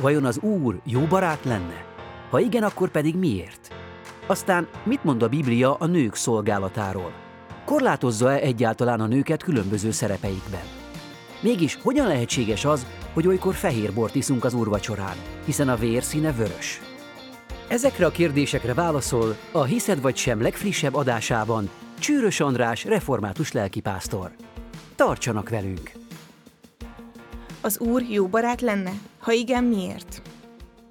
Vajon az Úr jó barát lenne? Ha igen, akkor pedig miért? Aztán mit mond a Biblia a nők szolgálatáról? Korlátozza-e egyáltalán a nőket különböző szerepeikben? Mégis hogyan lehetséges az, hogy olykor fehér bort iszunk az úrvacsorán, hiszen a vér színe vörös? Ezekre a kérdésekre válaszol a Hiszed vagy sem legfrissebb adásában Csűrös András református lelkipásztor. Tartsanak velünk! Az úr jó barát lenne? Ha igen, miért?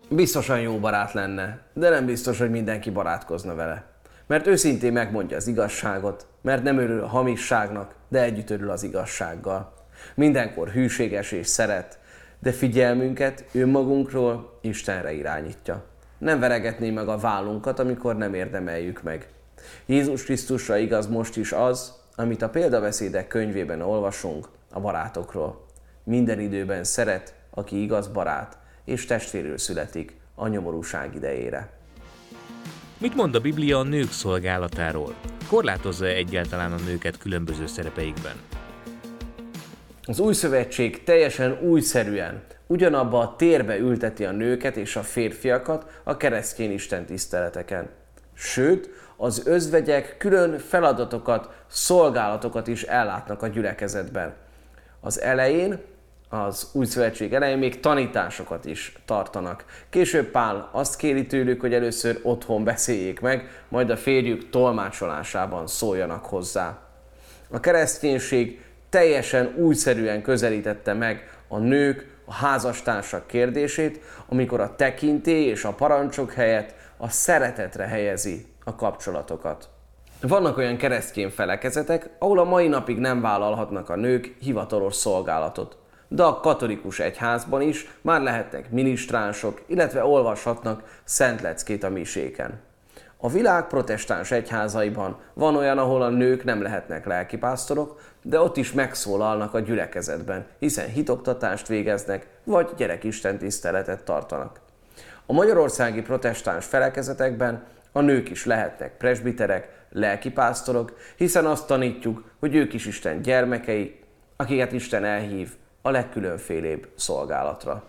Biztosan jó barát lenne, de nem biztos, hogy mindenki barátkozna vele. Mert őszintén megmondja az igazságot, mert nem örül a hamisságnak, de együtt örül az igazsággal. Mindenkor hűséges és szeret, de figyelmünket önmagunkról Istenre irányítja. Nem veregetné meg a vállunkat, amikor nem érdemeljük meg. Jézus Krisztusra igaz most is az, amit a példabeszédek könyvében olvasunk a barátokról. Minden időben szeret, aki igaz barát, és testvérül születik a nyomorúság idejére. Mit mond a Biblia a nők szolgálatáról? Korlátozza egyáltalán a nőket különböző szerepeikben? Az új szövetség teljesen újszerűen ugyanabba a térbe ülteti a nőket és a férfiakat a keresztény Isten tiszteleteken. Sőt, az özvegyek külön feladatokat, szolgálatokat is ellátnak a gyülekezetben. Az elején az új szövetség elején még tanításokat is tartanak. Később Pál azt kéri tőlük, hogy először otthon beszéljék meg, majd a férjük tolmácsolásában szóljanak hozzá. A kereszténység teljesen újszerűen közelítette meg a nők, a házastársak kérdését, amikor a tekintély és a parancsok helyett a szeretetre helyezi a kapcsolatokat. Vannak olyan keresztény felekezetek, ahol a mai napig nem vállalhatnak a nők hivatalos szolgálatot de a katolikus egyházban is már lehetnek minisztránsok, illetve olvashatnak szentleckét a miséken. A világ protestáns egyházaiban van olyan, ahol a nők nem lehetnek lelkipásztorok, de ott is megszólalnak a gyülekezetben, hiszen hitoktatást végeznek, vagy gyerekisten tiszteletet tartanak. A magyarországi protestáns felekezetekben a nők is lehetnek presbiterek, lelkipásztorok, hiszen azt tanítjuk, hogy ők is Isten gyermekei, akiket Isten elhív a legkülönfélébb szolgálatra.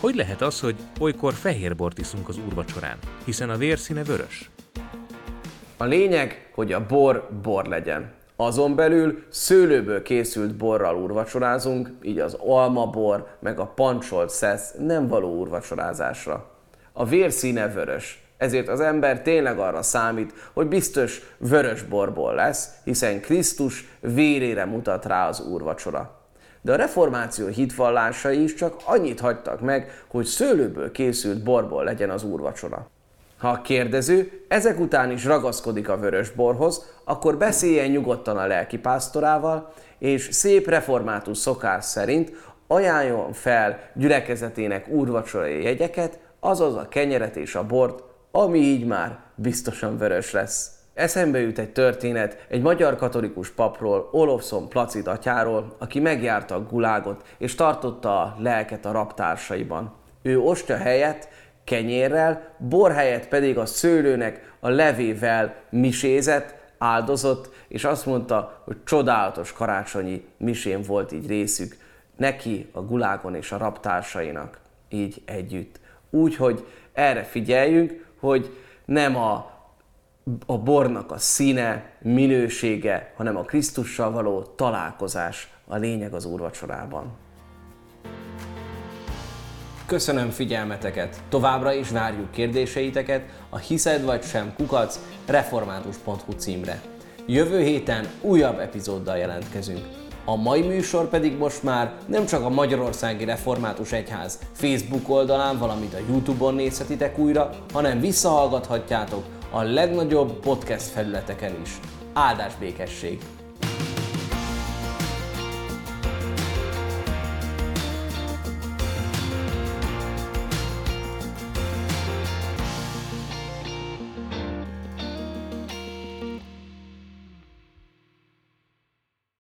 Hogy lehet az, hogy olykor fehér bort iszunk az úrvacsorán, hiszen a vérszíne vörös? A lényeg, hogy a bor bor legyen. Azon belül szőlőből készült borral úrvacsorázunk, így az almabor meg a pancsolt szesz nem való úrvacsorázásra. A vérszíne vörös, ezért az ember tényleg arra számít, hogy biztos vörös borból lesz, hiszen Krisztus vérére mutat rá az úrvacsora de a reformáció hitvallásai is csak annyit hagytak meg, hogy szőlőből készült borból legyen az úrvacsora. Ha a kérdező ezek után is ragaszkodik a vörös borhoz, akkor beszéljen nyugodtan a lelki pásztorával, és szép református szokás szerint ajánljon fel gyülekezetének úrvacsorai jegyeket, azaz a kenyeret és a bort, ami így már biztosan vörös lesz. Eszembe jut egy történet egy magyar katolikus papról, Olofszon Placid atyáról, aki megjárta a gulágot és tartotta a lelket a raptársaiban. Ő ostya helyett kenyérrel, bor helyett pedig a szőlőnek a levével misézett, áldozott, és azt mondta, hogy csodálatos karácsonyi misén volt így részük neki, a gulágon és a raptársainak így együtt. Úgyhogy erre figyeljünk, hogy nem a a bornak a színe, minősége, hanem a Krisztussal való találkozás a lényeg az úrvacsorában. Köszönöm figyelmeteket! Továbbra is várjuk kérdéseiteket a hiszed vagy sem kukac református.hu címre. Jövő héten újabb epizóddal jelentkezünk. A mai műsor pedig most már nem csak a Magyarországi Református Egyház Facebook oldalán, valamint a Youtube-on nézhetitek újra, hanem visszahallgathatjátok a legnagyobb podcast felületeken is. Áldás békesség!